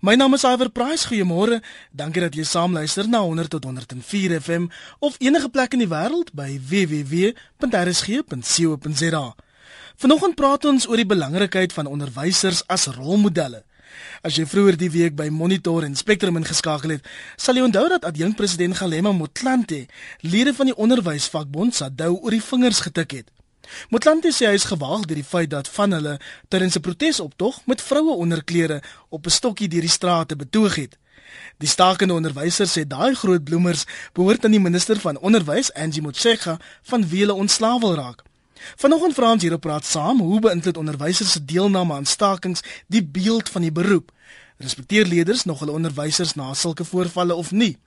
My naam is Iver Price. Goeiemôre. Dankie dat jy saam luister na 100 tot 104 FM of enige plek in die wêreld by www.rsg.co.za. Vanoggend praat ons oor die belangrikheid van onderwysers as rolmodelle. As jy vroeër die week by Monitor en Spectrum ingeskakel het, sal jy onthou dat adjunkpresident Galema Motlanthe lede van die onderwysvakbond SADU oor die vingers getik het. Motlanthe sê hy is gewaag deur die feit dat van hulle tydens 'n protesoptog met vroue onderklere op 'n stokkie deur die strate betoog het. Die stakende onderwysers sê daai groot bloemers behoort aan die minister van onderwys, Angie Motshekga, van wie hulle ontslaaw wil raak. Vanoggend vra ons hierop praat saam, hoe beïnvloed onderwysers se deelname aan stakings die beeld van die beroep? Respekteer leerders nog hulle onderwysers na sulke voorvalle of nie?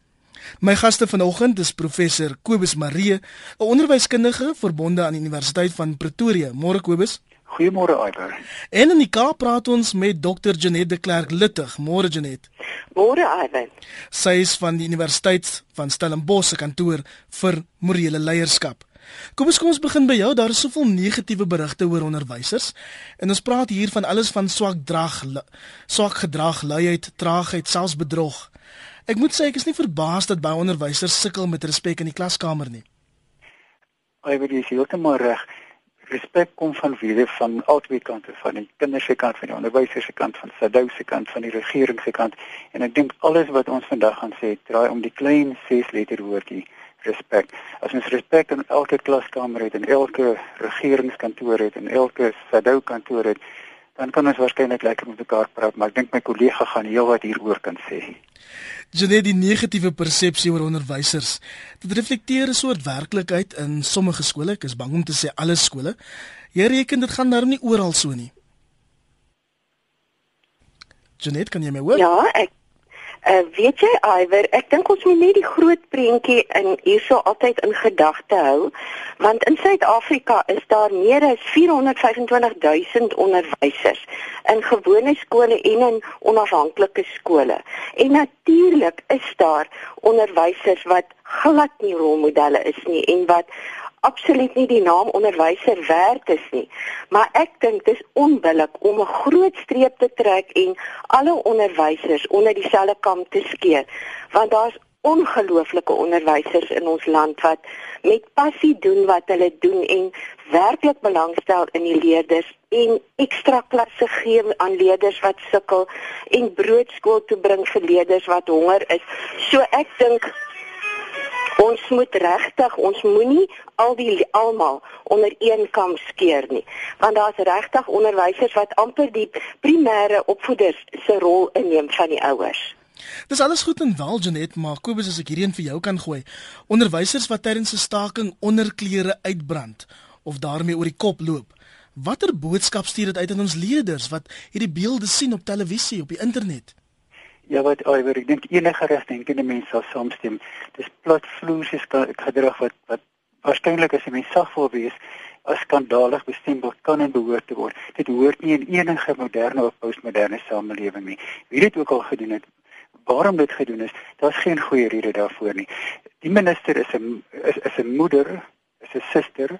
My gaste vanoggend is professor Kobus Maree, 'n onderwyskundige verbonde aan die Universiteit van Pretoria. Môre Kobus. Goeiemôre Iver. En in die Kaap praat ons met Dr. Janet de Klerk Luttig. Môre Janet. Môre Iver. Sy is van die Universiteit van Stellenbosch se kantoor vir morele leierskap. Kom ons kom ons begin by jou. Daar is soveel negatiewe berigte oor onderwysers. En ons praat hier van alles van swak drag, swak gedrag, luiheid, traagheid, selfs bedrog. Ek moet sê ek is nie verbaas dat baie onderwysers sukkel met respek in die klaskamer nie. Ai, weet jy, jy heeltemal reg. Respek kom van wiele van albei kante, van die kinders se kant, van die onderwysers se kant, van SADU se kant, van die regering se kant. En ek dink alles wat ons vandag gaan sê, draai om die klein ses letter woordjie respek. As ons respek in elke klaskamer het en elke regeringskantoor het en elke SADU kantoor het, dan kan ons waarskynlik lekker met mekaar praat, maar ek dink my kollega gaan heelwat hieroor kan sê. Genet die negatiewe persepsie oor onderwysers. Dit reflekteer 'n soort werklikheid in sommige skole, ek is bang om te sê alle skole. Jy reken dit gaan darm nie oral so nie. Genet, kan jy my hoor? Ja, ek Uh weet jy Iwer, ek dink ons moet net die groot prentjie in hierso altyd in gedagte hou, want in Suid-Afrika is daar meer as 425 000 onderwysers in gewone skole en in onafhanklike skole. En natuurlik is daar onderwysers wat glad nie rolmodelle is nie en wat absoluut nie die naam onderwyser werd is nie. Maar ek dink dis onbillik om 'n groot streep te trek en alle onderwysers onder dieselfde kam te skeer, want daar's ongelooflike onderwysers in ons land wat met passie doen wat hulle doen en werklik belangstel in die leerders en ekstra klasse gee aan leerders wat sukkel en broodskool toe bring vir leerders wat honger is. So ek dink Ons moet regtig, ons moenie al die almal onder een kam skeer nie, want daar's regtig onderwysers wat amper die primêre opvoeders se rol inneem van die ouers. Dis alles goed en wel Janet, maar Kobus as ek hierheen vir jou kan gooi. Onderwysers wat tydens 'n staking onderklere uitbrand of daarmee oor die kop loop. Watter boodskap stuur dit uit aan ons leerders wat hierdie beelde sien op televisie, op die internet? Ja wat Iwer, ek dink enige regdenkende mens sal saamstem. Dis platvloerse gedrag wat wat waarskynlik as 'n mens sag wil wees as skandalig bestempel kan en behoort te word. Dit hoort nie in enige moderne of postmoderne samelewing nie. Wie dit ook al gedoen het, waarom dit gedoen is, daar's geen goeie rede daarvoor nie. Die minister is 'n is, is 'n moeder, is 'n suster,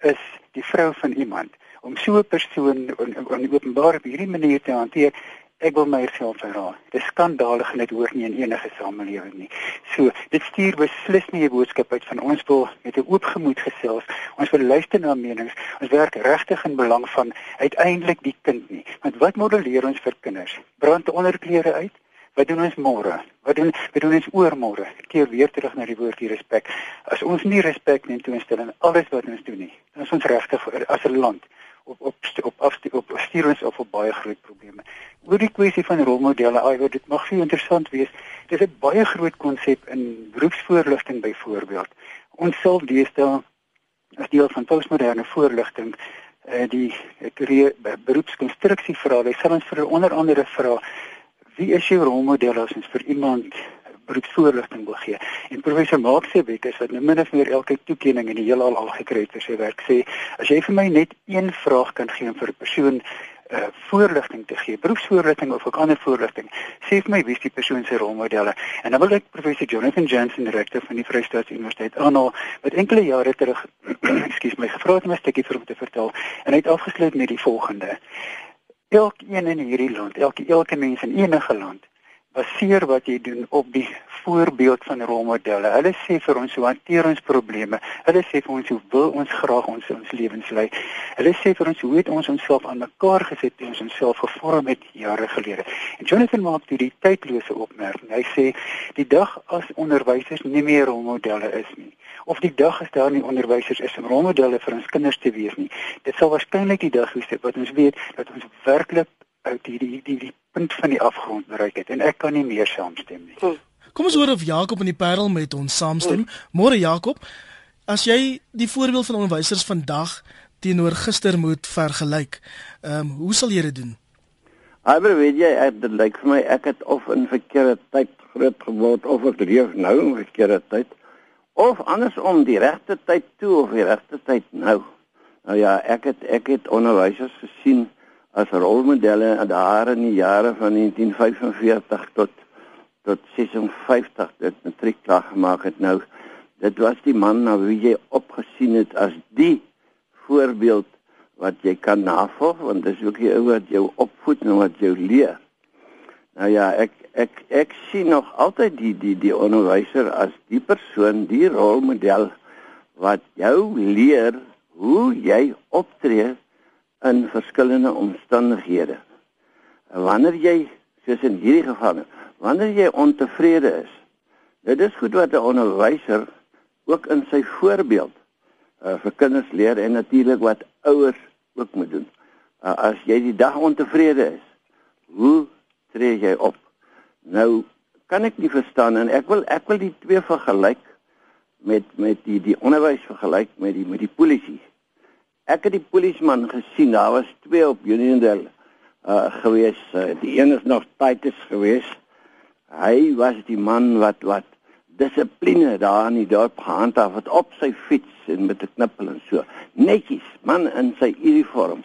is die vrou van iemand om so 'n persoon in openbaar op hierdie manier te hanteer Ek wil myself verraai. Dit is skandalig en dit hoort nie in enige samelewing nie. So, dit stuur beslis nie 'n boodskap uit van ons wil met 'n oop gemoed gesels. Ons wil luister na menings. Ons werk regtig in belang van uiteindelik die kind nie. Want wat modelleer ons vir kinders? Brand onderklere uit? Wat doen ons môre? Wat doen wat doen ons oormôre? Keer weer terug na die woordjie respek. As ons nie respek neem toe instel in alles wat ons doen nie, dan is ons regtig as 'n land op op op afstuur op stuur ons op op baie groot probleme. Oor die kwessie van rolmodelle, ai, dit mag vir interessant wees. Dit is 'n baie groot konsep in beroepsvoorligting byvoorbeeld. Ons sal deesdae as deel van postmoderne voorligting eh die beroepskonstruksie vra. Hulle sal ons vir onder andere vra wie is jou rolmodel as ons vir iemand beroepsvoorligting wil gee. En professor Maaksebek is wat nou min of meer elke toekenning in die heelal al gekry het sy werk sê, as jy vir my net een vraag kan gee vir 'n persoon uh voorligting te gee, beroepsvoorligting of ook ander voorligting. Sê vir my wie is die persoon se rolmodelle? En dan wil ek professor Jonathan Jansen, rektor van die Vrystaat Universiteit, aanhaal wat enkele jare terug, ekskuus my, gevra het om 'n stukkie vir hom te vertel en hy het afgesluit met die volgende: Elkeen in hierdie land, elke elke mens in enige land baseer wat jy doen op die voorbeeld van rolmodelle. Hulle sê vir ons hoe hanteer ons probleme. Hulle sê vir ons hoe wil ons graag ons ons lewens lei. Hulle sê vir ons hoe het ons onsself aan mekaar gesit en ons onsself gevorm het jare gelede. En Jonathan maak toe die tydlose opmerking. Hy sê die dag as onderwysers nie meer rolmodelle is nie of die dag as daar nie onderwysers is om rolmodelle vir ons kinders te wees nie. Dit sal waarskynlik die dag wees wat ons weet dat ons werklik uit hierdie die, die punt van die afgrond bereik het en ek kan nie meer saamstem nie. Hm. Kom ons hoor of Jakob in die Parel met ons saamstem. Môre Jakob, as jy die voorbeeld van onderwysers vandag teenoor gister moet vergelyk, ehm um, hoe sal jy dit doen? Maar weet jy, dit lyk vir my ek het of in verkeerde tyd groot geword of ek leef nou in verkeerde tyd of andersom die regte tyd toe of die regte tyd nou. Nou ja, ek het ek het onderwysers gesien as rolmodelle daar in die jare van 1945 tot tot 56 dit matriek klaar gemaak het nou. Dit was die man na wie jy opgesien het as die voorbeeld wat jy kan navolg want dis ook die ou wat jou opvoed en wat jou leer. Nou ja, ek ek ek sien nog altyd die die die onderwyser as die persoon, die rolmodel wat jou leer hoe jy optree in verskillende omstandighede. Wanneer jy soos in hierdie geval, wanneer jy ontevrede is, dit is goed wat 'n onderwyser ook in sy voorbeeld uh, vir kinders leer en natuurlik wat ouers ook moet doen. Uh, as jy die dag ontevrede is, hoe tree jy op? Nou kan ek nie verstaan en ek wil ek wil die twee vergelyk met met die die onderwys vergelyk met die met die polisie. Ek het die polisieman gesien, daar was twee op Uniondale uh gewees. Uh, die een is nog Titus gewees. Hy was die man wat wat dissipline daar in die dorp gehandhaaf het op sy fiets en met 'n knippel en so. Netjies, man in sy uniform.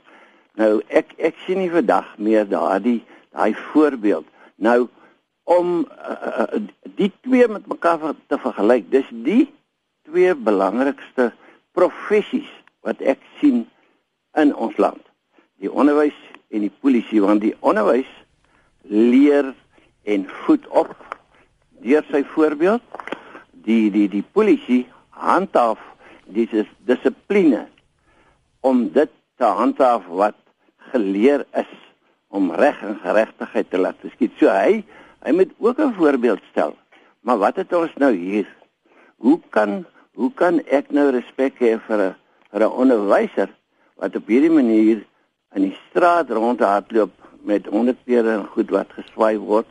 Nou ek ek sien nie vandag meer daardie daai voorbeeld. Nou om uh, uh, die twee met mekaar te vergelyk, dis die twee belangrikste professies wat ek sien in ons land. Die onderwys en die polisie want die onderwys leer en voed op deur sy voorbeeld die die die polisie handhaaf dis dissipline om dit te handhaaf wat geleer is om reg en geregtigheid te laat geskied. So hy hy moet ook 'n voorbeeld stel. Maar wat het ons nou hier? Hoe kan hoe kan ek nou respek hê vir 'n vir 'n onderwyser wat op hierdie manier in die straat rondhardloop met honderdpere en goed wat geswaai word?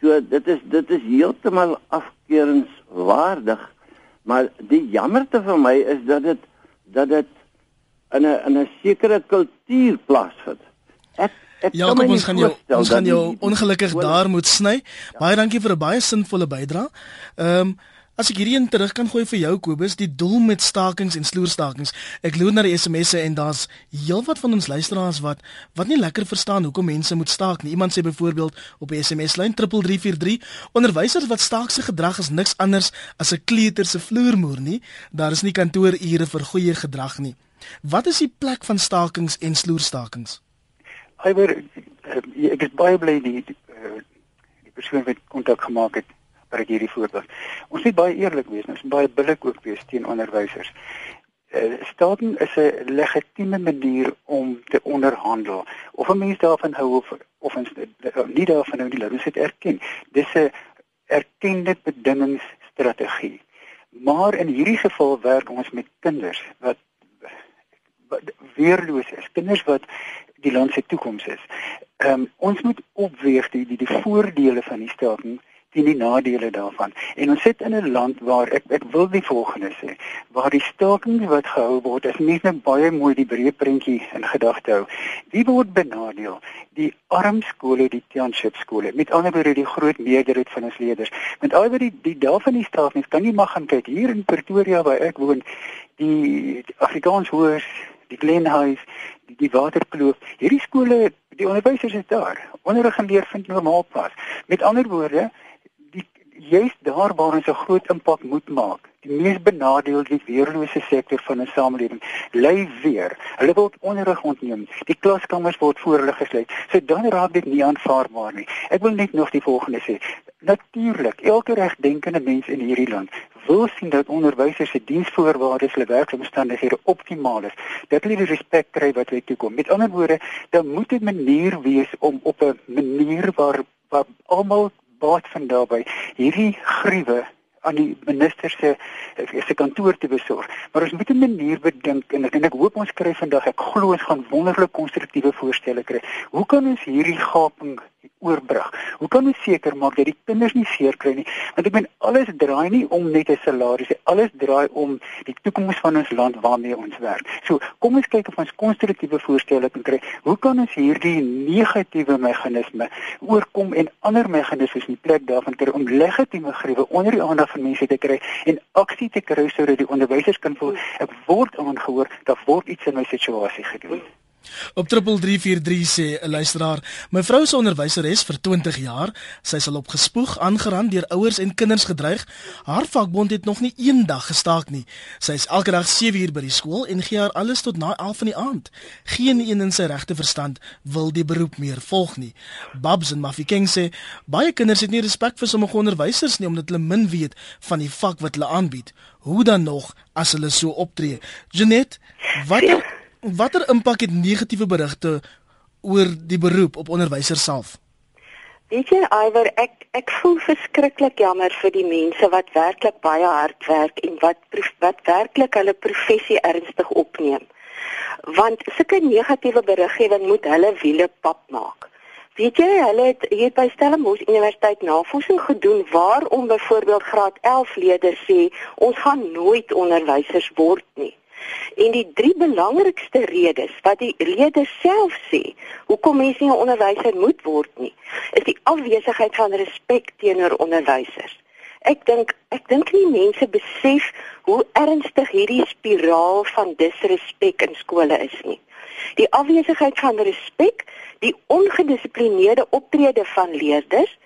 So dit is dit is heeltemal afkeurenswaardig. Maar die jammerte vir my is dat dit dat dit in 'n in 'n sekere kultuur plaasvind. Ek ek Ja, kom ons gaan jou ons gaan jou ongelukkig daar moet sny. Baie dankie vir 'n baie sinvolle bydrae. Ehm um, As ek hierdie een terug kan gooi vir jou Kobus, die doel met stakings en sloerstakings. Ek loer na die SMS'e en daar's heelwat van ons luisteraars wat wat nie lekker verstaan hoekom mense moet staak nie. Iemand sê byvoorbeeld op die SMS lyn 3343, onderwysers wat staak se gedrag is niks anders as 'n kleuter se vloermoer nie. Daar is nie kantoorure vir goeie gedrag nie. Wat is die plek van stakings en sloerstakings? Iwer eh, ek is baie bly die die, eh, die persoon wat kontak gemaak het vir hierdie voorbeeld. Ons moet baie eerlik wees, ons moet baie billik ook wees teen onderwysers. Uh, staking is 'n legitieme manier om te onderhandel. Of 'n mens daarvan hou of of ons uh, nie daarvan hou nie, laat ons dit erken. Dis 'n erkende bedingingsstrategie. Maar in hierdie geval werk ons met kinders wat wat weerloos is, kinders wat die land se toekoms is. Ehm um, ons moet opweeg die die, die voordele van die staking teen die nadele daarvan. En ons sit in 'n land waar ek ek wil die volgende sê, waar die staking wat gehou word, is nie net baie mooi die breë prentjie in gedagte hou. Wie word benadeel? Die arm skole, die township skole. Met ander woorde die groot meerderheid van ons leerders. Met al die die daarvan die stakings kan jy maar gaan kyk hier in Pretoria waar ek woon, die, die Afrikaans hoërs die Glenhuis, die, die Waterkloof. Hierdie skole, die onderwysers is daar. Onderrig en leer vind normaal plaas. Met ander woorde, juist daar waar ons 'n groot impak moet maak, die mees benadeelde weerlose sektor van 'n samelewing ly weer. Hulle word onderrig ontneem. Die klaskamers word voor hulle gesluit. So dan raak dit nie aanvaarbaar nie. Ek wil net nog die volgende sê. Natuurlik, elke regdenkende mens in hierdie land wil sien dat onderwysers se diensvoorwaardes, hulle werkomstandighede optimaal is. Dat hulle die respek kry wat hulle toekom. Met ander woorde, dan moet 'n manier wees om op 'n manier waar waar almal baat vind daarbey hierdie gruwe aan die minister se se kantoor te besorg. Maar ons moet 'n manier bedink en ek en ek hoop ons kry vandag ek glo ons gaan wonderlike konstruktiewe voorstelle kry. Hoe kan ons hierdie gaping oorbrug. Hoe kan ons seker maak dat die kinders nie seer kry nie? Want ek meen alles draai nie om net 'n salaris nie. Alles draai om die toekoms van ons land waarmee ons werk. So, kom ons kyk of ons konstruktiewe voorstelle kan kry. Hoe kan ons hierdie negatiewe meganisme oorkom en ander meganismes in plek daarvan kry om legitieme griewe onder die aandag van mense te kry en aksie te kry sodat die onderwysers kan voel ek word aangehoor, daar word iets in my situasie gedoen. Op 3343 sê 'n luisteraar: "My vrou is onderwyseres vir 20 jaar. Sy sal op gespoeg aangerand deur ouers en kinders gedreig. Haar vakbond het nog nie een dag gestaak nie. Sy is elke dag 7 uur by die skool en gee haar alles tot na 11 van die aand. Geen een in sy regte verstand wil die beroep meer volg nie." Babs en Mafikeng sê: "Baie kinders het nie respek vir sommige onderwysers nie omdat hulle min weet van die vak wat hulle aanbied. Hoe dan nog as hulle so optree?" Janet, wat. Watter impak het negatiewe berigte oor die beroep op onderwysers self? Weet jy, Iwer, ek ek voel verskriklik jammer vir die mense wat werklik baie hard werk en wat wat werklik hulle professie ernstig opneem. Want sulke negatiewe beriggewing moet hulle wiele pap maak. Weet jy, hulle het hier by Stellenbosch Universiteit navorsing gedoen waarom byvoorbeeld graad 11 leerders sê ons gaan nooit onderwysers word nie. En die drie belangrikste redes wat die lede self sê, hoekom mense nie 'n onderwyser moet word nie, is die afwesigheid van respek teenoor onderwysers. Ek dink ek dink nie mense besef hoe ernstig hierdie spiraal van disrespek in skole is nie. Die afwesigheid van respek, die ongedissiplineerde optrede van leerders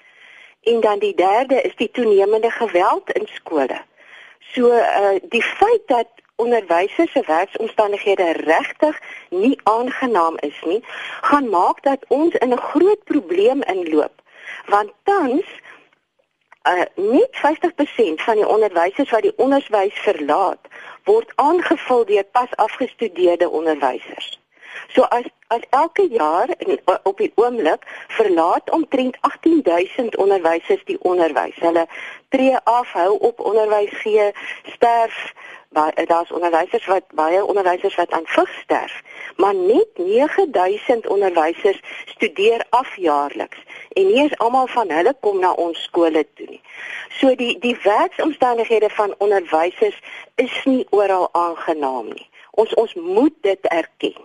en dan die derde is die toenemende geweld in skole. So uh die feit dat onderwysers se werksomstandighede regtig nie aangenaam is nie, gaan maak dat ons in 'n groot probleem inloop. Want tans uh net 50% van die onderwysers wat die onderwys verlaat, word aangevul deur pas afgestudeerde onderwysers. So as as elke jaar in, op die oomblik verlaat omtrent 18000 onderwysers die onderwys. Hulle tree af, hou op onderwys gee, sterf baie daar's onderwysers wat baie onderwysers wat aan vug sterf, maar net 9000 onderwysers studeer af jaarliks en nie eens almal van hulle kom na ons skole toe nie. So die die werksomstandighede van onderwysers is nie oral aangenaam nie. Ons ons moet dit erken.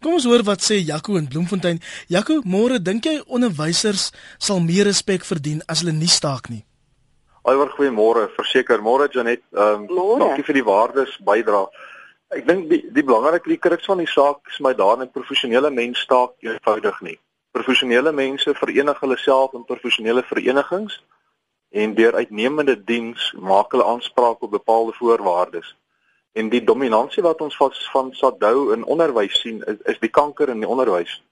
Kom ons hoor wat sê Jaco in Bloemfontein. Jaco, môre dink jy onderwysers sal meer respek verdien as hulle nie staak nie? Alhoewel goeiemôre, verseker môre Janet. Ehm um, dankie vir die waardes bydra. Ek dink die die belangrike die kruks van die saak is my daar 'n professionele mens staak eenvoudig nie. Professionele mense verenig hulle self in professionele verenigings en deur uitnemende diens maak hulle aanspraak op bepaalde voorwaardes. En die dominansie wat ons van van Sadou in onderwys sien is, is die kanker in die onderwys.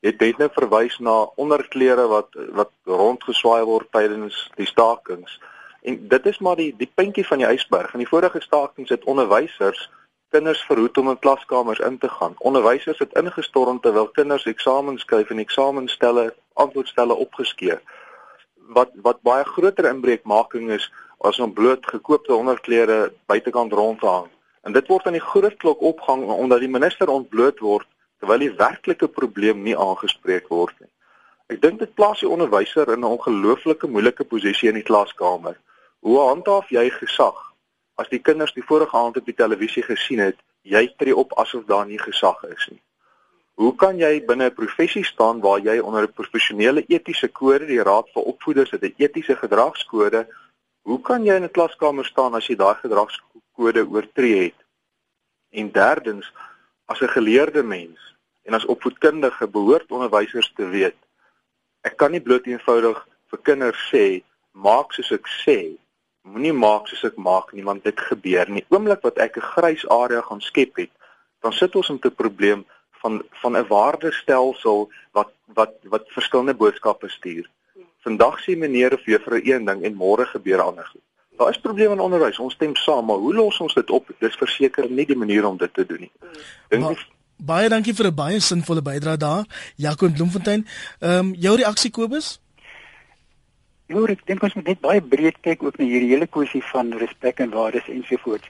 Dit het net verwys na onderklere wat wat rondgeswaai word tydens die stakings. En dit is maar die die puntjie van die ysberg. In die vorige stakings het onderwysers kinders verhoed om in klaskamers in te gaan. Onderwysers het ingestorm terwyl kinders eksamens skryf en eksamenstelle antwoordstelle opgeskeur. Wat wat baie groter inbreukmaking is as om bloot gekoopte onderklere buitekant rond te hang. En dit word aan die groot klok opgehang omdat die minister ontbloot word terwyl die werklike probleem nie aangespreek word nie. Ek dink dit plaas die onderwyser in 'n ongelooflike moeilike posisie in die klaskamer. Hoe handhaaf jy gesag as die kinders die vorige aand op die televisie gesien het, jy tree op asof daar nie gesag is nie? Hoe kan jy binne 'n professie staan waar jy onder 'n professionele etiese kode, die Raad vir Opvoeders het 'n etiese gedragskode, hoe kan jy in 'n klaskamer staan as jy daai gedragskode oortree het? En derdens, as 'n geleerde mens en as opvoedkundige behoort onderwysers te weet, ek kan nie bloot eenvoudig vir kinders sê maak soos ek sê moenie maak soos ek maak nie want dit gebeur nie. Oomblik wat ek 'n grys area gaan skep het, dan sit ons met 'n probleem van van 'n waardestelsel wat wat wat verskillende boodskappe stuur. Vandag sê meneer of juffrou een ding en môre gebeur ander goed. Daar is probleme in onderwys. Ons stem saam, maar hoe los ons dit op? Dis verseker nie die manier om dit te doen nie. Dink ba baie dankie vir 'n baie sinvolle bydrae daar, Jaco Bloemfontein. Ehm um, jou reaksie Kobus? Ja, ek dink ons moet net baie breed kyk ook na hierdie hele kwessie van respek en waardes ensovoorts.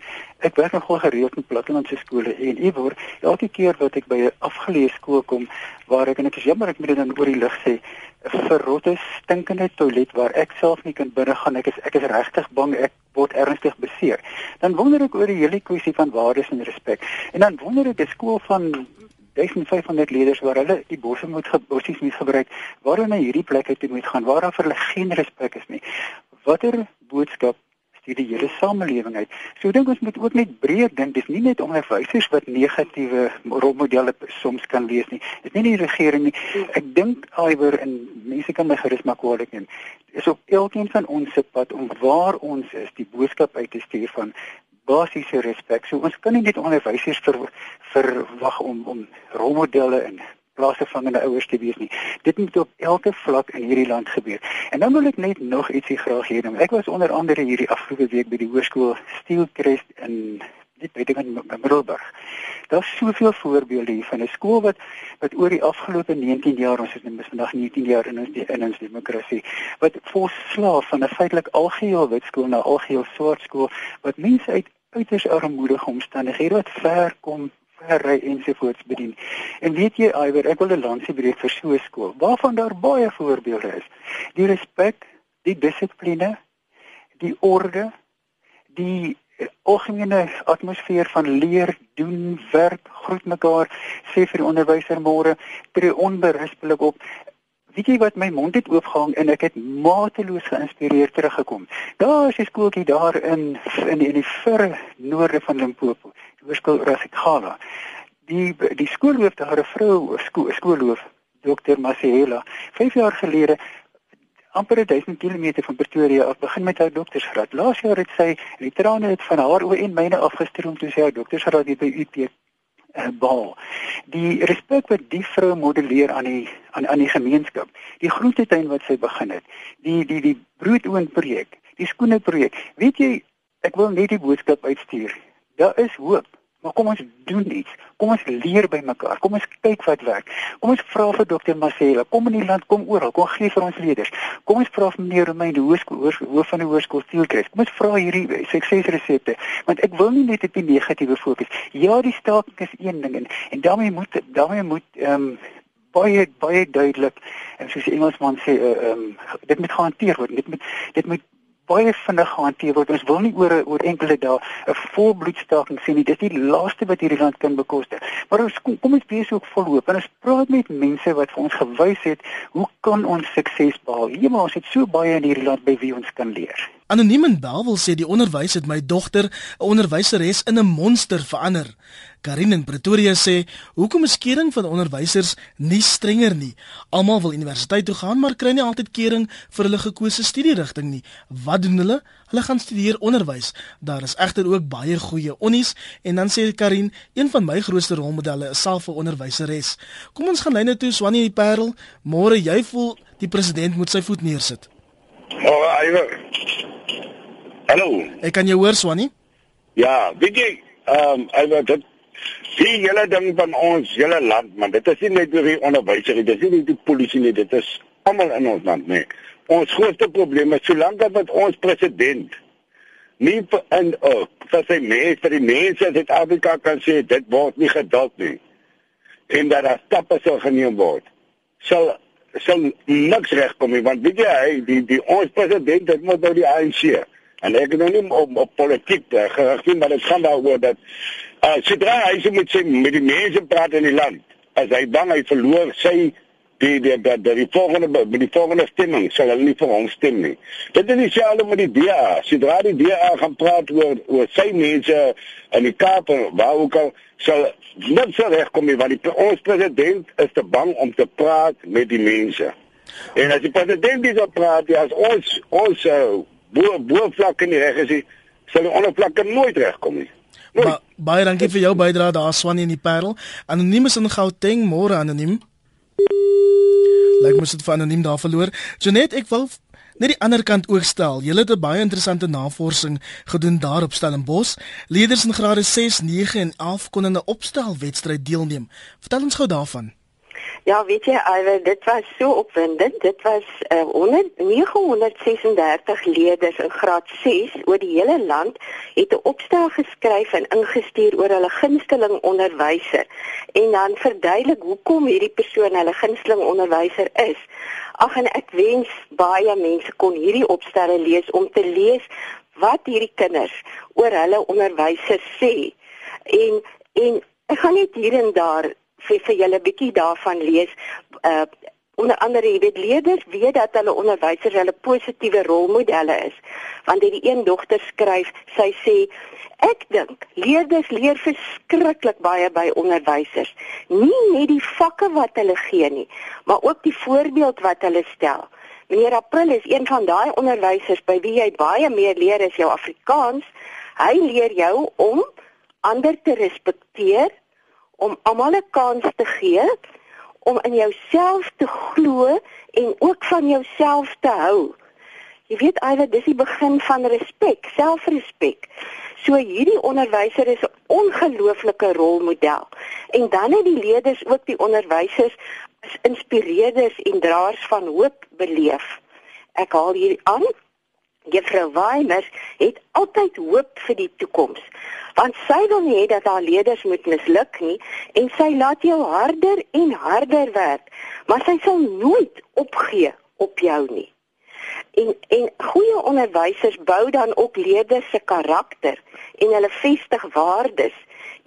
Ek werk nogal gereeld in plattelandse skole en iewers elke keer wat ek by 'n afgeleë skool kom waar ek en ek is jammer ek moet dit dan oor die lig sê, 'n verrotte stinkende toilet waar ek self nie kan binne gaan. Ek is ek is regtig bang ek word ernstig beseer. Dan wonder ek oor die hele kwessie van waardes en respek. En dan wonder ek 'n skool van 1500 leerders waar hulle die bosse moet bossies moet gebruik waar hulle na hierdie plekke toe moet gaan waar daar vir hulle geen respek is nie. Watter boodskap stuur die hele samelewing uit? So dink ons moet ook net breër dink. Dis nie net onderwysers wat negatiewe rolmodelle soms kan wees nie. Dis nie die regering nie. Ek dink iwer en mense kan my gerus maak kwaadlik neem is op elkeen van ons se pad om waar ons is die boodskap uit te stuur van basiese respek. So ons kan nie net onderwysers ver, verwag om om rolmodelle en plaasvangende ouers te wees nie. Dit moet op elke vlak in hierdie land gebeur. En dan wil ek net nog ietsie graag noem. Ek was onder andere hierdie afgelope week by die hoërskool Steelcrest in weet ek in Middelburg. Daar's soveel voorbeelde hier van 'n skool wat wat oor die afgelope 19 jaar, ons is nou vandag 19 jaar in ons in ons demokrasie, wat volslaaf van 'n feitelik algeheel wit skool na algeheel swart skool wat mense uit uiters armoedige omstandighede wat ver kom verry ensovoorts bedien. En weet jy Iwer, ek wil 'n lansie breek vir so 'n skool waarvan daar baie voorbeelde is. Die respek, die dissipline, die orde, die algemene atmosfeer van leer, doen, werk, groet mekaar, sê vir die onderwyser môre, tree onberispelik op weet jy wat my mond het oopgehang en ek het mateloos geïnspireerd teruggekom. Daar is 'n skooltjie daar in in die, in die verre noorde van Limpopo, die hoërskool Rasikhala. Die die skoolhoof daar 'n vrou skool skoolhoof Dr. Masihela, 5 jaar gelede amper 1000 km van Pretoria af begin met haar doktorsgraad. Laas jaar het sy die trane het van haar oë en myne afgestroom toe sy haar doktorsgraad by UP uh, baal. Die respek wat die vrou modelleer aan die aan aan die gemeenskap. Die groentetuin wat sy begin het. Die die die broodoond projek, die skoene projek. Weet jy, ek wil net die boodskap uitstuur. Daar is hoop. Maar kom ons doen iets. Kom ons leer by mekaar. Kom ons kyk wat werk. Kom ons vra vir dokter Marcela. Kom in die land, kom oral. Kom gee vir ons leerders. Kom ons vra vir meneer Romein die hoërskool hoof van die hoërskool Steelcrest. Kom ons vra hierdie suksesresepte. Want ek wil nie net op die negatiewe fokus. Ja, die staking is een ding en, en daarmee moet daarmee moet ehm um, baie baie duidelik en soos die Engelsman sê uh, ehm um, dit moet gehanteer word. Dit moet dit moet baie vinnig gehanteer word. Ons wil nie oor oor enkele dae 'n volbloedstaking sien nie. Dis die laaste wat hierdie land kan bekostig. Maar ons kom, kom ons wees ook vol hoop en ons praat met mense wat vir ons gewys het hoe kan ons sukses behaal? Hier maar ons het so baie in hierdie land by wie ons kan leer. Anoniem in Bellville sê die onderwys het my dogter, 'n onderwyseres, in 'n monster verander. Karin in Pretoria sê, "Hoekom is kering van onderwysers nie strenger nie? Almal wil universiteit toe gaan, maar kry nie altyd kering vir hulle gekose studierigting nie. Wat doen hulle? Hulle gaan studeer onderwys. Daar is egter ook baie goeie onnies." En dan sê Karin, "Een van my grootste rolmodelle is self 'n onderwyseres. Kom ons gaan lyne toe, Swanie die Parel. Môre jy voel die president moet sy voet neersit." Oh, Iver. Hallo. Ek kan jou hoor, Swanie? Ja, weet jy, ehm um, Iver, dit die hele ding van ons hele land, man, dit is nie net die onderwysers, dit is nie die polisie nie, dit is almal in ons land, nee. Ons grootste probleem is solank dat ons president nie en oh, vir sy mense, vir die mense in Suid-Afrika kan sê dit word nie geduld nie. En dat daar stappe sal geneem word. Sal sal niks regkom nie, want weet jy, hy die die ons president het moet nou die ANC En ek het nou nie op, op politiek gerig nie, maar dit gaan daaroor dat uh, sodra hy se moet sê met die mense praat in die land, as hy bang hy verloor sy die die die, die, die volgende met die volgende stemming sal hulle nie vir hom stem nie. Dit is dieselfde met die DA. Sodra die DA gaan praat oor oor sy mense in die Kaap waar ook al sal net so regkom nie want die ons president is te bang om te praat met die mense. En as die president dis op praat, as ons ons uh, bo bo vlak in die reg is, sal die ondervlakke nooit regkom nie. Ba baie dankie vir jou bydrae daar Swanie in die Parel. Anoniem is in Gauteng, môre anoniem. Lyk mos dit vir anoniem daar verloor. Janet, ek wil net die ander kant ook stel. Julle het 'n baie interessante navorsing gedoen daar op Stellenbosch. Leerders in grade 6, 9 en 11 kon in 'n opstelwedstryd deelneem. Vertel ons gou daarvan. Ja, weet jy, Iwer, dit was so opwindend. Dit was uh, 100 936 leerders in graad 6 oor die hele land het 'n opstel geskryf en ingestuur oor hulle gunsteling onderwyser en dan verduidelik hoekom hierdie persoon hulle gunsteling onderwyser is. Ag en ek wens baie mense kon hierdie opstelle lees om te lees wat hierdie kinders oor hulle onderwysers sê. En en ek gaan net hier en daar vir vir julle 'n bietjie daarvan lees. Uh onder andere, jy weet leerders weet dat hulle onderwysers hulle positiewe rolmodelle is. Want hierdie een dogter skryf, sy sê ek dink leerders leer verskriklik baie by onderwysers. Nie net die vakke wat hulle gee nie, maar ook die voorbeeld wat hulle stel. Meneer April is een van daai onderwysers by wie jy baie meer leer as jou Afrikaans. Hy leer jou om ander te respekteer om almal 'n kans te gee om in jouself te glo en ook van jouself te hou. Jy weet alre dis die begin van respek, selfrespek. So hierdie onderwyser is 'n ongelooflike rolmodel. En dan het die leerders ook die onderwysers as inspireerders en draers van hoop beleef. Ek haal hier aan Juffrou Weimers het altyd hoop vir die toekoms. Want sy wil nie hê dat haar leerders moet misluk nie en sy laat jou harder en harder werk, maar sy sal nooit opgee op jou nie. En en goeie onderwysers bou dan ook leerders se karakter en hulle vestig waardes.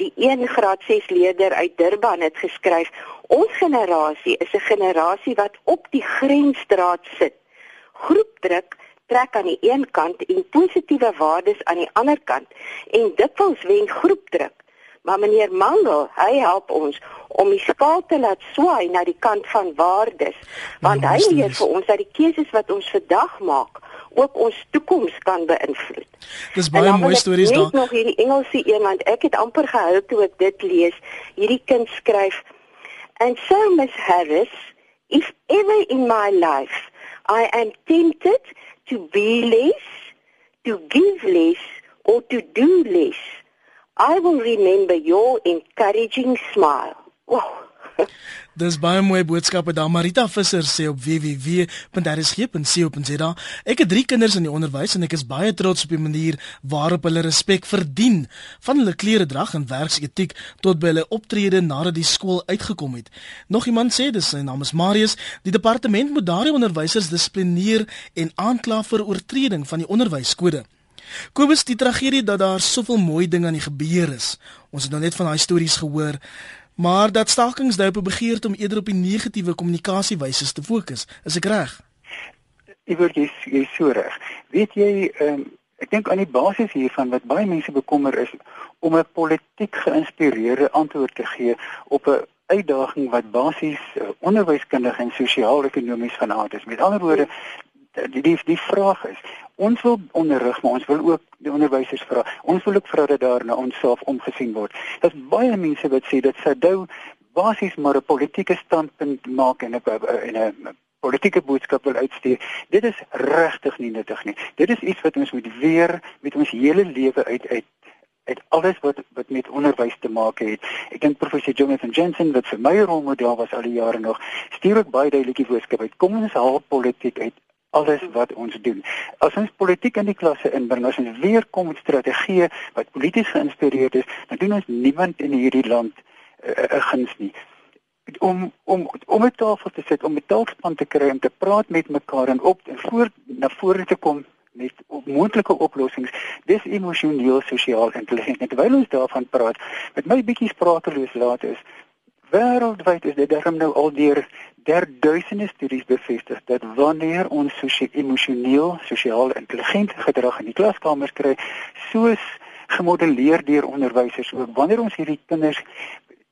Die 1 graad 6 leerder uit Durban het geskryf: "Ons generasie is 'n generasie wat op die grensstraat sit. Groepdruk trek aan die een kant en positiewe waardes aan die ander kant en dit wels wen groepdruk. Maar meneer Mango, hy help ons om die skaal te laat swaai na die kant van waardes, want hy leer vir ons dat die keuses wat ons vandag maak ook ons toekoms kan beïnvloed. Dis baie mooi stories daar. Ek nog hierdie Engelse een want ek het amper gehou toe ek dit lees. Hierdie kind skryf And so Miss Harris, if ever in my life I am tempted to be less, to give less, or to do less, I will remember your encouraging smile. Wow. Dis baie mooi boodskappe daar Marita Visser sê op www.rsg.co.za. Ek het 3 kinders in die onderwys en ek is baie trots op die manier waarop hulle respek verdien van hulle kleredrag en werksetiek tot by hulle optrede nadat die skool uitgekom het. Nog iemand sê dis sy naam is Marius, die departement moet daardie onderwysers dissiplineer en aankla vir oortreding van die onderwyskode. Kobus, die tragedie dat daar soveel mooi dinge aan die gebeur is. Ons het nou net van daai stories gehoor maar dat stakings dui op 'n begeerte om eerder op die negatiewe kommunikasiewyse te fokus. Is ek reg? Ek word jy jy so reg. Weet jy, um, ek dink aan die basis hiervan wat baie mense bekommer is om 'n politiek geïnspireerde antwoord te gee op 'n uitdaging wat basies uh, onderwyskundig en sosio-ekonomies van aard is. Met ander woorde, die die, die vraag is ons wil onderrig maar ons wil ook die onderwysers vra ons wil ook vra dat daar na ons self omgesien word daar's baie mense wat sê dat Sadou basies maar 'n politieke standpunt maak en 'n en 'n politieke boodskap wil uitstuur dit is regtig nie nuttig nie dit is iets wat ons moet weer met ons hele lewe uit uit uit alles wat wat met onderwys te maak het. Ek dink professor Jonathan Jensen wat vir my rolmodel was al die jare nog, stuur ook baie duidelike boodskap uit. Kom ons haal politiek uit alles wat ons doen. As ons politiek in die klasse inbring, as ons weer kom met strategieë wat polities geïnspireerd is, dan doen ons niemand in hierdie land 'n uh, uh, guns nie. Om om om 'n tafel te sit, om 'n taakspan te kry om te praat met mekaar en op en voor na vore te kom met moontlike oplossings. Dis emosioneel sosiaal intelligent. Terwyl ons daarvan praat, met my bietjie sprakeloos laat is, Wêreldwyd is dit darem nou al deur der duisende studies bevestig dat wanneer ons sosio-emosioneel, sosiaal intelligent gedrag in die klaskamer kry, soos gemodelleer deur onderwysers ook wanneer ons hierdie kinders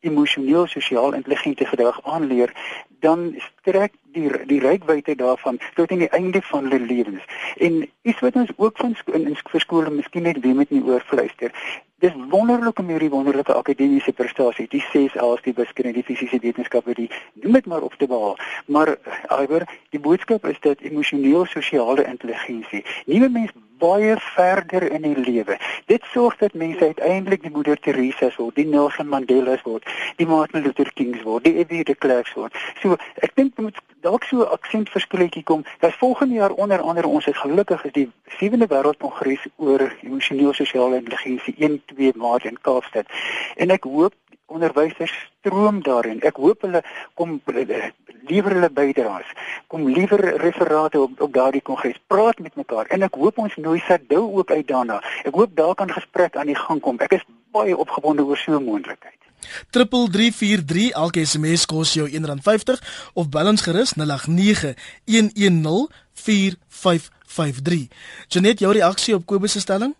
emosioneel sosiaal intelligente gedrag aanleer, dan strek die die rykwyte daarvan tot aan die einde van hulle lewens. En iets wat ons ook van in, in skole miskien net weer met nie oorfluister. Dis wonderlik om hierdie wonderlike akademiese prestasie, die 6 A's, die wiskunde, die fisiese wetenskappe, die noem dit maar op te behaal. Maar alhoewel die boodskap is dat emosioneel-sosiale intelligensie nuwe mens baie verder in die lewe. Dit sorg dat mense uiteindelik die moeder Teresa's word, die Nelson Mandela's word, die Martin Luther King's word, die F.W. de Klerk's word. So, ek dink moet dalk so aksent verskilletjie kom. Dat volgende jaar onder andere ons het gelukkig is die 7de wêreldkongres oor emosioneel-sosiale intelligensie 1-2 Maart in Kaapstad. En ek hoop onderwysers stroom daarin. Ek hoop hulle kom liewer hulle bydraes. Kom liewer referate op op daardie kongres. Praat met mekaar en ek hoop ons nooi Sadou ook uit daarna. Ek hoop daar kan gesprek aan die gang kom. Ek is baie opgewonde oor so 'n moontlikheid. 3343 elke SMS kos jou R1.50 of bel ons gerus 0891104553. Janet, jou reaksie op Kobus se stelling?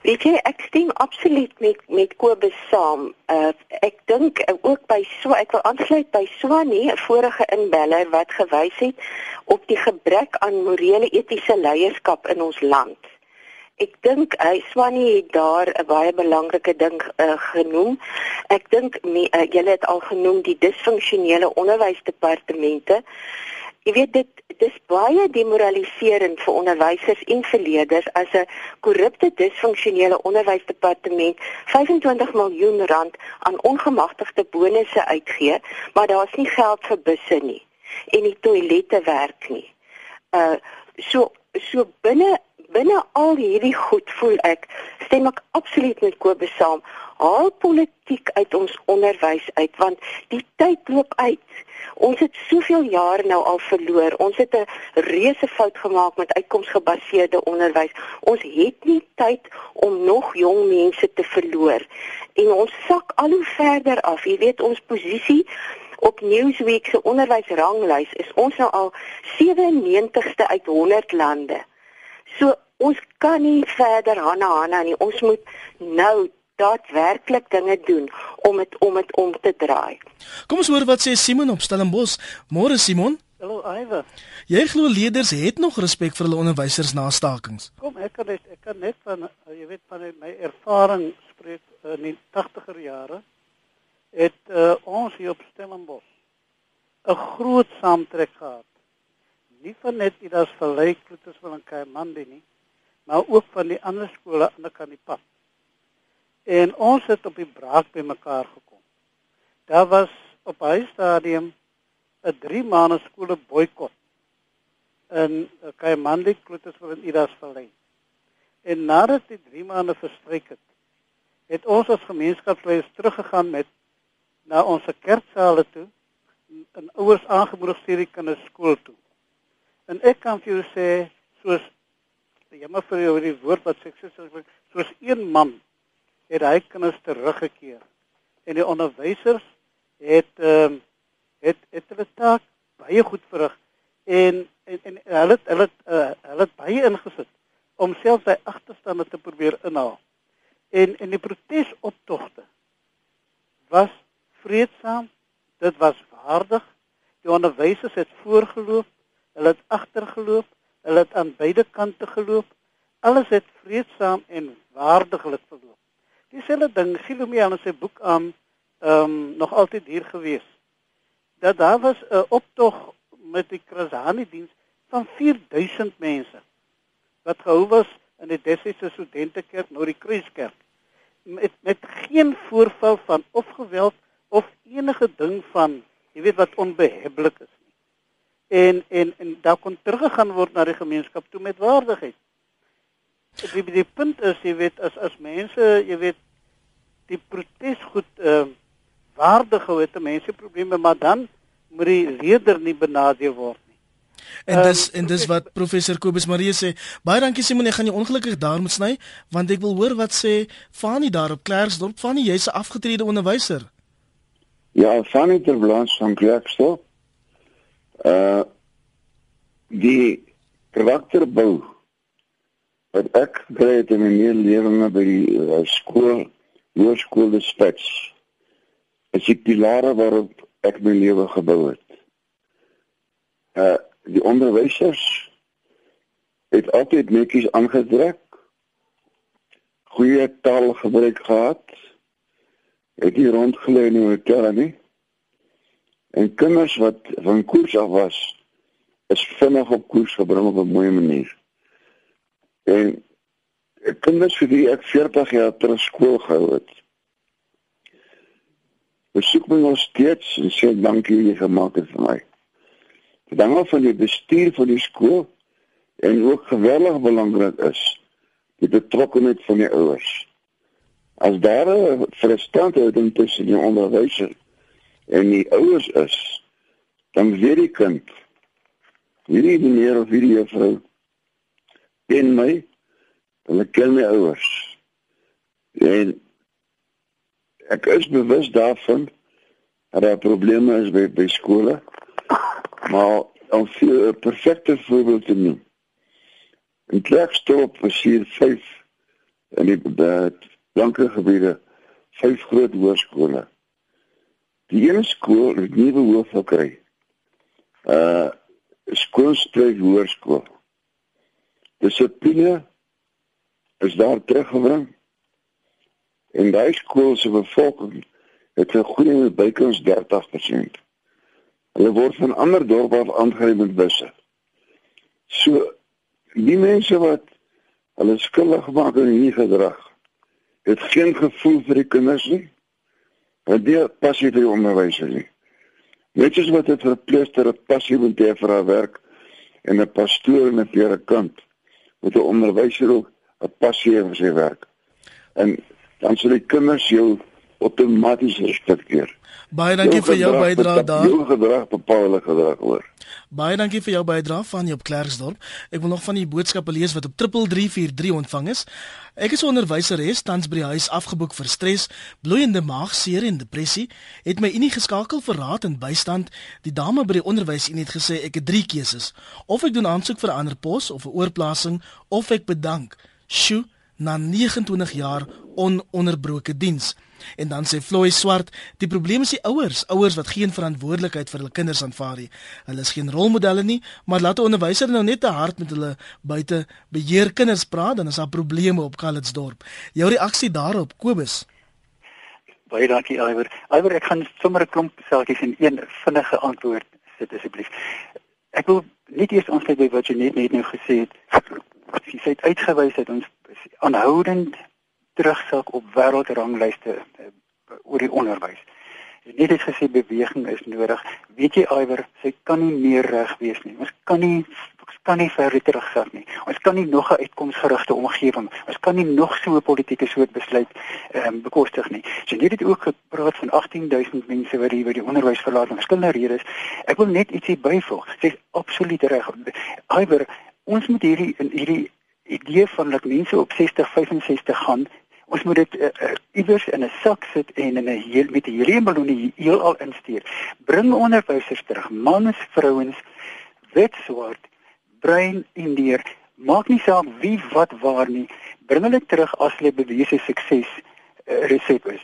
Weet jy, ek stem absoluut met met Kobus saam. Uh ek dink uh, ook by so ek wil aansluit by Swanie, 'n vorige inbeller wat gewys het op die gebrek aan morele etiese leierskap in ons land. Ek dink hy uh, Swanie het daar 'n baie belangrike ding uh, genoem. Ek dink uh, julle het al genoem die disfunksionele onderwysdepartemente. Jy weet dit dis baie demoraliserend vir onderwysers en vir leerders as 'n korrupte disfunksionele onderwysdepartement 25 miljoen rand aan ongemagtigde bonusse uitgee, maar daar's nie geld vir busse nie en die toilette werk nie. Uh so so binne binne al hierdie goed voel ek stem ek absoluut met Kobus saam. Haal politiek uit ons onderwys uit want die tyd loop uit. Ons het soveel jare nou al verloor. Ons het 'n reuse fout gemaak met uitkomsgebaseerde onderwys. Ons het nie tyd om nog jong mense te verloor. En ons sak al hoe verder af. Jy weet ons posisie op Newsweek se onderwysranglys is ons nou al 97ste uit 100 lande. So ons kan nie verder Hanna Hanna nie. Ons moet nou daadwerklik dinge doen om dit om dit om te draai. Kom ons hoor wat sê Simon op Stellenbosch. Môre Simon. Hallo Iver. Jy glo leerders het nog respek vir hulle onderwysers na stakings? Kom ek kan net ek kan net van jy weet van my ervaring spreek in die 80er jare het uh, ons hier op Stellenbosch 'n groot saamtrek gehad. Nie van net dit as verlyk met ons van Kaimandi nie, maar ook van die ander skole aan die kant die pad. En ons het op die braak by mekaar gekom. Daar was op hy stadium 'n 3 maande skole boikot in Kaimandi Kloetes vir in Idas Vallei. En nadat die 3 maande verstryk het, het ons as gemeenskapsleiers teruggegaan met na ons kerksale toe en ouers aangemoedig stuur die kinders skool toe. En ek kan vir jou sê soos jammer vir jou die woord wat sê soos een man het hy kinders teruggekeer en die onderwysers het ehm uh, het het hulle taak baie goed verrig en en, en hulle het hulle het, uh, hulle het baie ingesit om self sy agterstande te probeer inhaal. En en die protesoptogte was vreedsaam, dit was waardig. Die onderwysers het voorgeloop, hulle het agtergeloop, hulle het aan beide kante geloop. Alles het vreedsaam en waardiglik verloop. Dieselfde ding Gilomian in sy boek aan ehm um, nog altyd hier gewees. Dat daar was 'n optog met die Krasani diens van 4000 mense wat gehou was in die Dessese Studentekerk nou die Kruiskerk met met geen voorval van of geweld of enige ding van jy weet wat nie. En en en daar kon teruggegaan word na die gemeenskap toe met waardigheid. Die die punt is jy weet as as mense jy weet die protes goed ehm uh, waardig hou het mense probleme maar dan moet die leier nie benadeel word nie. En dis um, en dis wat professor Kobus Marie sê. Baie dankie Simon, ek gaan jou ongelukkig daar moet sny want ek wil hoor wat sê Fanie daar op Klerksdorp. Fanie, jy's 'n afgetrede onderwyser. Ja, Fanie ter balans van Klerksdorp. Uh die karakterbou wat ek gekry het in my lewe by die uh, skool, hoërskool spits. Is die pilare waarop ek my lewe gebou het. Uh die onderwysers het altyd netjies aangetrek. Goeie taalgebruik gehad. Het nie rondgelê in die hotel nie. En kinders wat van koers af was, is vinnig op koers gebring op 'n mooi manier. En kinders vir wie ek 40 jaar terug skool gehou het. Besoek my nog steeds en sê dankie jy gemaak het vir my. Dankie vir die bestuur van die skool en ook geweldig belangrik is die betrokkeheid van die ouers. As daar 'n verstandhouding tussen die onderwyser en die ouers is, dan weet die kind hierdie meneer of hierdie juffrou ken my, hulle ken my ouers. En ek is bewus daarvan dat daar probleme is by by skole. Maar om 'n perfekte voorbeeld te noem. In Klerksdorp was hier 5 in die blanke gebiede, vyf groot hoërskole. Die ene skool het nuwe hoof gekry. Uh skoolstreek hoërskool. Dissipline is daar teruggebring. En daai skool se bevolking het 'n groei bykans 30%. Hulle word van ander dorpe af aangery met busse. So die mense wat hulle skuldig gemaak aan hierdie gedrag, het geen gevoel vir die kinders nie. Hulle het passie vir die onderwys nie. Net soos wat dit verpleester 'n passie moet hê vir haar werk en 'n pastoor en 'n predikant moet 'n onderwyser ook 'n passie hê vir sy werk. En dan sal die kinders jou outomaties respekteer. Baie dankie vir jou bydrae daar. Jou gedrag bepaal hulle gedrag hoor. Baie dankie vir jou bydrae van jou op Klerksdorp. Ek wil nog van die boodskappe lees wat op 3343 ontvang is. Ek is 'n onderwyseres tans by die huis afgeboek vir stres, bloeiende maagseer en depressie. Het my unie geskakel vir raad en bystand. Die dame by die onderwysunie gesê ek het drie keuses: of ek doen aansoek vir 'n ander pos of 'n oorplasing of ek bedank. Sjoe, na 29 jaar ononderbroke diens. En dan sê Floy Swart, die probleem is die ouers, ouers wat geen verantwoordelikheid vir hulle kinders aanvaar nie. Hulle is geen rolmodelle nie, maar laat 'n onderwyser nou net te hard met hulle buite beheer kinders praat, dan is daar probleme op Calitzdorp. Jou reaksie daarop, Kobus? Baie dankie, Iwer. Iwer, ek gaan sommer 'n klomp selfies in een vinnige antwoord sit asseblief. Ek wil net eers aansluit by wat jy net net nou gesê het. Jy sê uitgewys dat ons aanhoudend terugsak op wêreldranglyste uh, oor die onderwys. En net het gesê beweging is nodig. Weet jy Iwer, sy kan nie meer reg wees nie. Ons kan nie ons kan nie verder terugsak nie. Ons kan nie nog 'n uitkomsgerigte omgewing. Ons kan nie nog so 'n politieke soort besluit ehm um, bekostig nie. Sy so, het ook gepraat van 18000 mense wat hier by die onderwys verlaat om verskillende redes. Ek wil net ietsie byvoeg. Sy is absoluut reg. Iwer, ons moet hierdie hierdie idee van dat mense op 60 65 gaan ons moet dit uh, iewers in 'n sak sit en in 'n heel met 'n heliumballoon heelal instuur. Bring onderwysers terug, mans, vrouens, wit, swart, bruin, indier, maak nie saak wie wat waar nie. Bring hulle terug as hulle bewese sukses uh, resep is.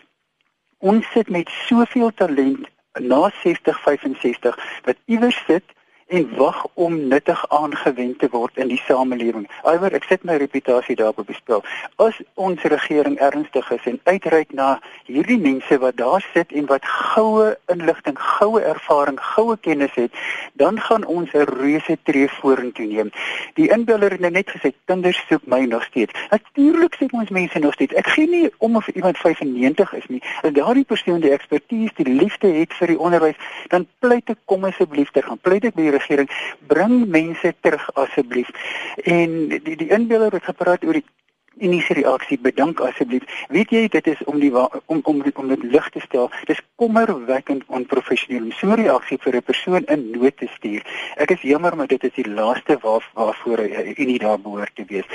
Ons sit met soveel talent na 60 65 wat iewers sit en wag om nuttig aangewend te word in die samelewing. Alhoewel ek sit my reputasie daarop op die spel. As ons regering ernstig is en uitreik na hierdie mense wat daar sit en wat goue inligting, goue ervaring, goue kennis het, dan gaan ons 'n reuse tree vorentoe neem. Die inbeller het nou net gesê kinders soek my nog steeds. Natuurlik sê ons mense nog steeds. Ek gee nie om of iemand 95 is nie. As daardie persoon die ekspertise, die liefde het vir die onderwys, dan pleit ek kom asseblief ter gaan. Pleit ek by regering bring mense terug asseblief. En die die inbeller het gepraat oor die uniese reaksie bedank asseblief. Weet jy dit is om die om om om dit lig te stel. Dis kommerwekkend onprofessioneel om so 'n reaksie vir 'n persoon in nood te stuur. Ek is jammer maar dit is die laaste waar waarvoor 'n unie daar behoort te wees.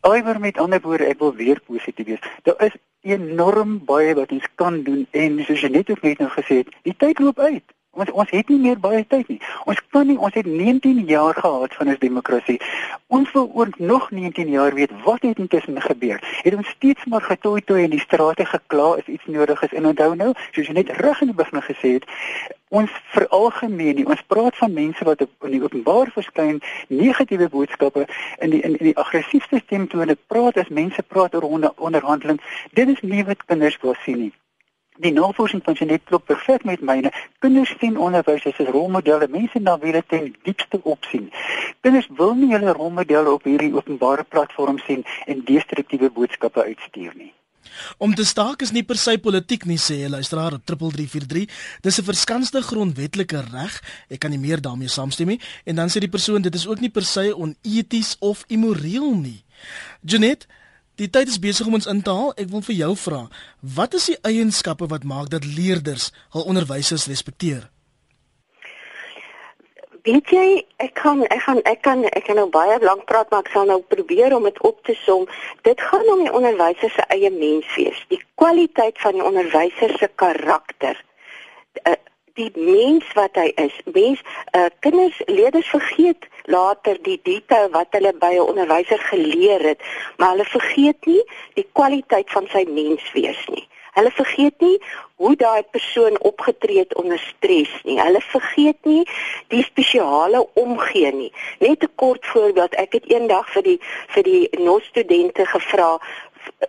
Alhoewel met ander woorde ek wil weer positief wees. Daar is enorm baie wat ons kan doen en soos jy net ook net nou gesê het, die tyd loop uit Ons ons het nie meer baie tyd nie. Ons kan nie ons het 19 jaar gehad van ons demokrasie. Ons wil oor nog 19 jaar weet wat het intussen gebeur. Het ons steeds maar getooi toe in die strate gekla as iets nodig is en onthou nou, soos jy net reg in die begin gesê het, ons veralgemeen. Ons praat van mense wat in die openbaar verskyn negatiewe boodskappe in die in, in die aggressiewe stemtone praat as mense praat oor onder, onderhandeling. Dit is nie wat kinders wil sien nie. Die navorsing van Jeanette klop perfek met myne. Kinders sien onderwys as 'n rolmodel, mense na wie hulle ten diepste opsien. Kinders wil nie hulle rolmodelle op hierdie openbare platform sien en destruktiewe boodskappe uitstuur nie. Om te staak is nie per se politiek nie sê jy luisteraar op 3343. Dis 'n verskanste grondwetlike reg. Ek kan nie meer daarmee saamstem nie. En dan sê die persoon dit is ook nie per se oneties of immoreel nie. Janet, die tyd is besig om ons in te haal. Ek wil vir jou vra, wat is die eienskappe wat maak dat leerders hul onderwysers respekteer? weet jy ek kan ek gaan ek kan ek kan nou baie lank praat maar ek sal nou probeer om dit op te som dit gaan om die onderwyser se eie menswees die kwaliteit van die onderwyser se karakter eh, die mens wat hy is mens uh, kinders leerders vergeet later die detail wat hulle by 'n onderwyser geleer het maar hulle vergeet nie die kwaliteit van sy menswees nie Hulle vergeet nie hoe daai persoon opgetree het onder stres nie. Hulle vergeet nie die spesiale omgee nie. Net 'n kort voorbeeld. Ek het eendag vir die vir die nos studente gevra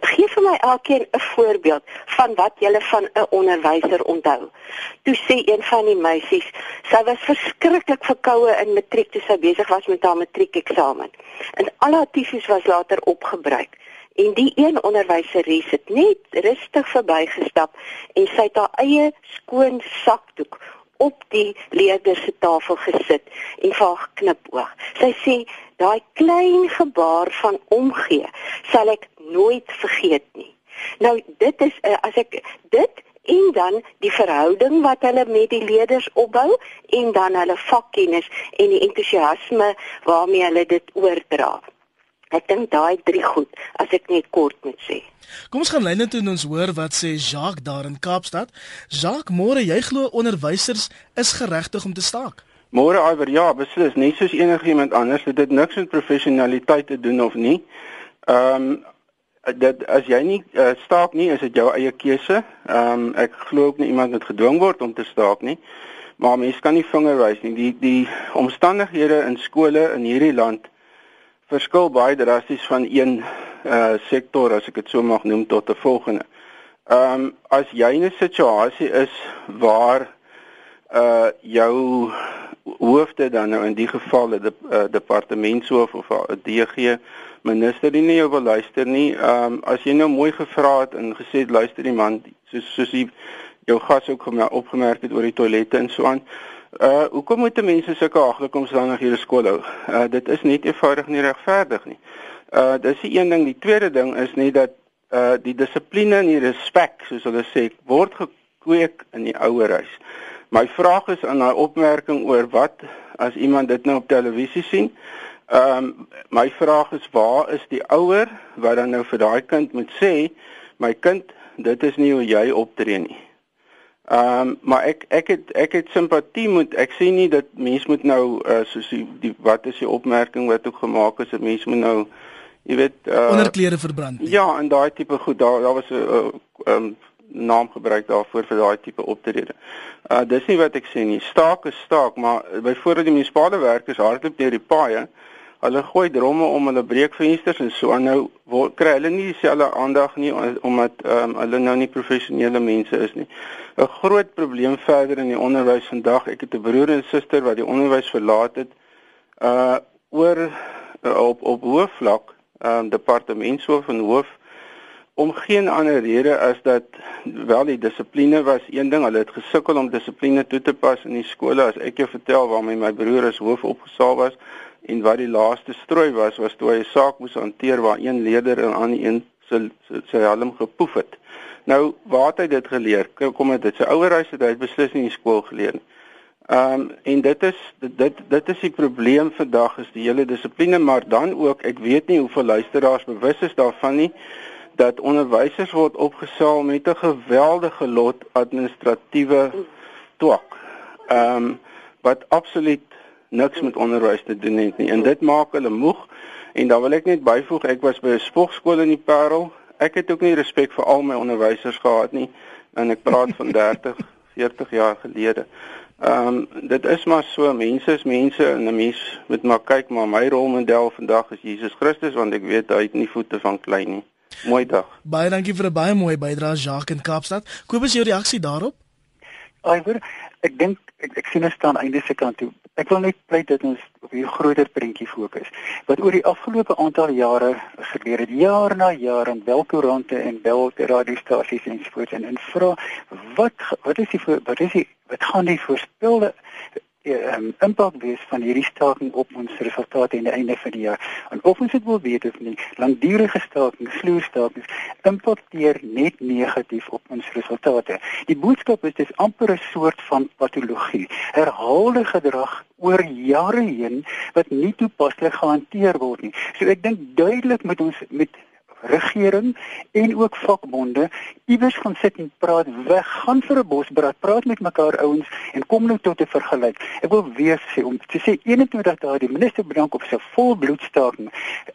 Geef vir my elkeen 'n voorbeeld van wat jy van 'n onderwyser onthou. Toe sê een van die meisies, sy was verskriklik verkoue in matriek toe sy besig was met haar matriekeksamen. En al haar tissues was later opgebruik. En die een onderwyseres het net rustig verbygestap en sy het haar eie skoon sakdoek op die leerder se tafel gesit en vir haar knipoog. Sy sê daai klein gebaar van omgee sal ek nooit vergeet nie. Nou dit is uh, as ek dit en dan die verhouding wat hulle met die leerders opbou en dan hulle vakkennis en die entoesiasme waarmee hulle dit oordra. Ek dink daai drie goed as ek net kort moet sê. Kom ons gaan lyne toe en ons hoor wat sê Jacques daar in Kaapstad. Jacques, môre jy glo onderwysers is geregtig om te staak? Môre Iver, ja, beslis, nie soos enigiemand anders, dit het niks met professionaliteit te doen of nie. Ehm um, dat as jy nie uh, staak nie, is dit jou eie keuse. Ehm um, ek glo ook nie iemand moet gedwing word om te staak nie. Maar mense kan nie vinger wys nie. Die die omstandighede in skole in hierdie land verskil baie drasties van een uh sektor as ek dit so mag noem tot 'n volgende. Ehm um, as jy in 'n situasie is waar uh jou hoofde dan nou in die geval 'n de, uh, departementshoof of 'n DG minister nie jou wil luister nie. Ehm um, as jy nou mooi gevra het en gesê luister die man soos soos die jou gas ook opgemerk het oor die toilette en so aan. Uh hoekom moet mense sulke haglike omstandighede skool hou? Uh dit is net eenvoudig nie regverdig nie. Uh dis die een ding, die tweede ding is net dat uh die dissipline en die respek, soos hulle sê, word gekweek in die ouerhuis. My vraag is aan daai opmerking oor wat as iemand dit nou op televisie sien? Ehm um, my vraag is waar is die ouer wat dan nou vir daai kind moet sê, my kind, dit is nie hoe jy optree nie. Ehm um, maar ek ek het ek het simpatie moet ek sê nie dat mense moet nou uh, soos die, die wat is die opmerking wat ook gemaak is dat mense moet nou jy weet uh, onderklere verbrand. Nie. Ja, en daai tipe goed daar daar was 'n uh, um, naam gebruik daarvoor vir daai tipe optrede. Uh dis nie wat ek sê nie. Staak is staak, maar byvoorbeeld die munisipale werkers hardloop deur die paaie Hulle gooi dromme om hulle breekvensters en so aan. Nou word, kry hulle nie dieselfde aandag nie omdat um, hulle nou nie professionele mense is nie. 'n Groot probleem verder in die onderwys vandag, ek het 'n broer en suster wat die onderwys verlaat het uh oor uh, op op hoofvlak, um, departementshoof en hoof om geen ander rede as dat wel die dissipline was een ding, hulle het gesukkel om dissipline toe te pas in die skole. As ek jou vertel waarmee my broer as hoof opgesaal was en wat die laaste strooi was was toe hy 'n saak moes hanteer waar een leerder en aan een sy sy helm gepoef het. Nou, waar het hy dit geleer? Kom dit sy ouerhuis het hy beslis nie in skool geleer nie. Ehm um, en dit is dit dit is die probleem vandag is die hele dissipline maar dan ook ek weet nie hoeveel luisteraars bewus is daarvan nie dat onderwysers word opgesaal met 'n geweldige lot administratiewe twak ehm um, wat absoluut niks met onderwys te doen het nie. En dit maak hulle moeg. En dan wil ek net byvoeg, ek was by 'n sportskool in die Parel. Ek het ook nie respek vir al my onderwysers gehad nie. En ek praat van 30, 40 jaar gelede. Ehm um, dit is maar so, mense is mense en 'n mens moet maar kyk, maar my rolmodel vandag is Jesus Christus want ek weet hy het nie voete van klei nie. Mooi dag. Baie dankie vir 'n baie mooi bydrae Jacques in Kaapstad. Kobus jou reaksie daarop? Aiwer, ek dink ek, ek sien ons staan einde se kant toe. Ek wil net pleit dat ons op hierdie groter prentjie fokus. Wat oor die afgelope aantal jare gebeur het, jaar na jaar in welkoerante en welke radiostasies en so voort en en vra wat wat is die wat is die wat gaan die voorspelde um, impak wees van hierdie staking op ons resultate aan die einde van die jaar. En of ons dit wil weet of nie, langdurige staking, vloerstakings impakteer net negatief op ons resultate. Die boodskap is dis amper 'n soort van patologie. Herhaalde gedrag oor jare heen wat nie toepaslik gehanteer word nie. So ek dink duidelik met ons met regering en ook vakbonde iewers gaan sit en praat weg gaan vir 'n bosbrand praat met mekaar ouens en kom nou tot 'n vergelyk ek wil weer sê om te sê 21 dae die minister bedank op sy volbloedstaking.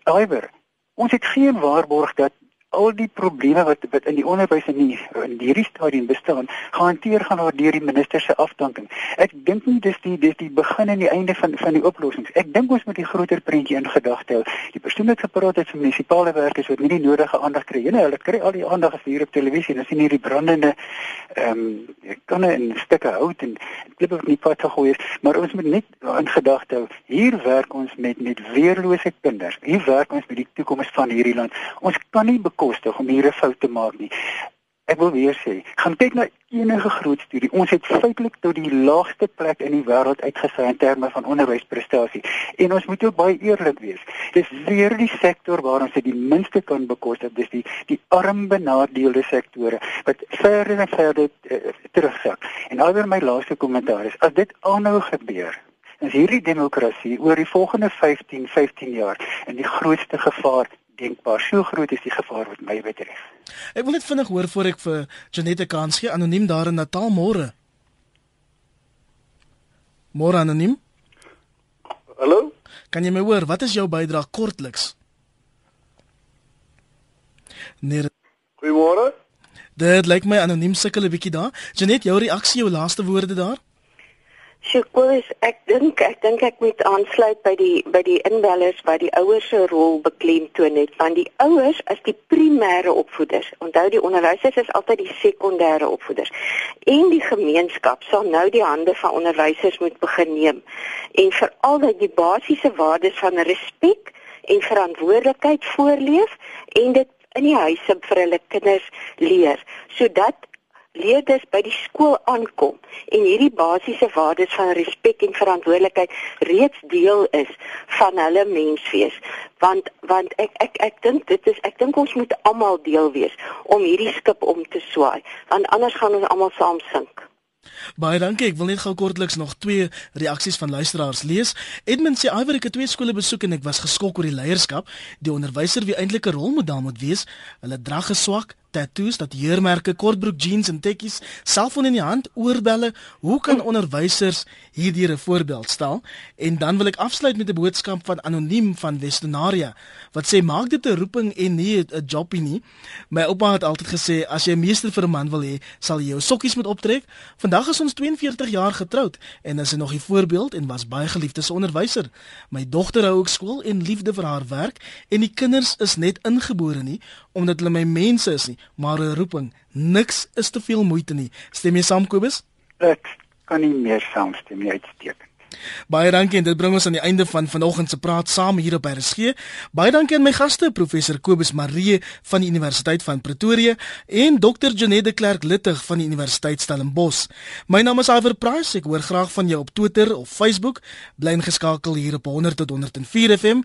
Iwer ons het geen waarborg dat al die probleme wat wat in die onderwys in die in hierdie stadium bestaan, gehanteer gaan word deur die minister se afdanking. Ek dink nie dis die dis die begin en die einde van van die oplossings. Ek dink ons moet die groter prentjie in gedagte hou. Die persoon wat gepraat het van munisipale werkers wat nie die nodige aandag kry nie. Hulle kry al die aandag as hier op televisie en as sien hierdie brandende ehm um, kanne en stukke hout en klippe wat nie pad gegooi is, maar ons moet net in gedagte hou. Hier werk ons met met weerlose kinders. Hier werk ons met die toekoms van hierdie land. Ons kan nie bekostig om hier 'n fout te maak nie. Ek wil weer sê, gaan kyk na enige groot studie. Ons het feitelik tot die laagste plek in die wêreld uitgesaai in terme van onderwysprestasie. En ons moet ook baie eerlik wees. Dis weer die sektor waar ons dit die minste kan bekostig. Dis die die arm benadeelde sektore wat verder en verder uh, terugsak. En alweer my laaste kommentaar is, as dit aanhou gebeur, is hierdie demokrasie oor die volgende 15 15 jaar in die grootste gevaar denkbaar. So groot is die gevaar wat my betref. Ek wil net vinnig hoor voor ek vir Janette kans gee anoniem daar in Natal môre. Môre anoniem? Hallo? Kan jy my hoor? Wat is jou bydrae kortliks? Nee. Goeiemôre. Dit lyk my anoniem sukkel 'n bietjie daar. Janette, jou reaksie, jou laaste woorde daar? Sjokolis, ek dink ek dink ek moet aansluit by die by die inwellers wat die ouers se rol beklemtoon het want die ouers is die primêre opvoeders. Onthou die onderwysers is altyd die sekondêre opvoeders. En die gemeenskap sal nou die hande van onderwysers moet begin neem en veral dat die basiese waardes van respek en verantwoordelikheid voorleef en dit in die huise vir hulle kinders leer sodat leerders by die skool aankom en hierdie basiese waardes van respek en verantwoordelikheid reeds deel is van hulle menswees want want ek ek ek dink dit is ek dink ons moet almal deel wees om hierdie skip om te swaai want anders gaan ons almal saam sink Baie dankie. Ek wil net gou kortliks nog twee reaksies van luisteraars lees. Edmund sê iwer ek het twee skole besoek en ek was geskok oor die leierskap. Die onderwyser wie eintlik 'n rolmodel moet wees, hulle drag geswak, tattoos, dat heermerke, kortbroek jeans en tekkies, selfoon in die hand, oorbelle. Hoe kan onderwysers hierdie 'n voorbeeld stel? En dan wil ek afsluit met 'n boodskap van anoniem van Westonaria wat sê maak dit 'n roeping en nie 'n jobie nie. My oupa het altyd gesê as jy 'n meester vir 'n man wil hê, sal jy jou sokkies moet optrek. Vandag is ons 42 jaar getroud en is hy nog 'n voorbeeld en was baie geliefd as onderwyser. My dogter hou ook skool en liefde vir haar werk en die kinders is net ingebore nie omdat hulle my mense is nie, maar 'n roeping. Niks is te veel moeite nie. Stem jy saam Kobus? Ek kan nie meer saamstem nie uitstekend. Baie dankie en dit bring ons aan die einde van vanoggend se praat saam hier op RSG. Baie dankie aan my gaste professor Kobus Marie van die Universiteit van Pretoria en Dr Janette Clerk Littig van die Universiteit Stellenbosch. My naam is Iver Price. Ek hoor graag van jou op Twitter of Facebook. Bly ingeskakel hier op 100 tot 104 FM.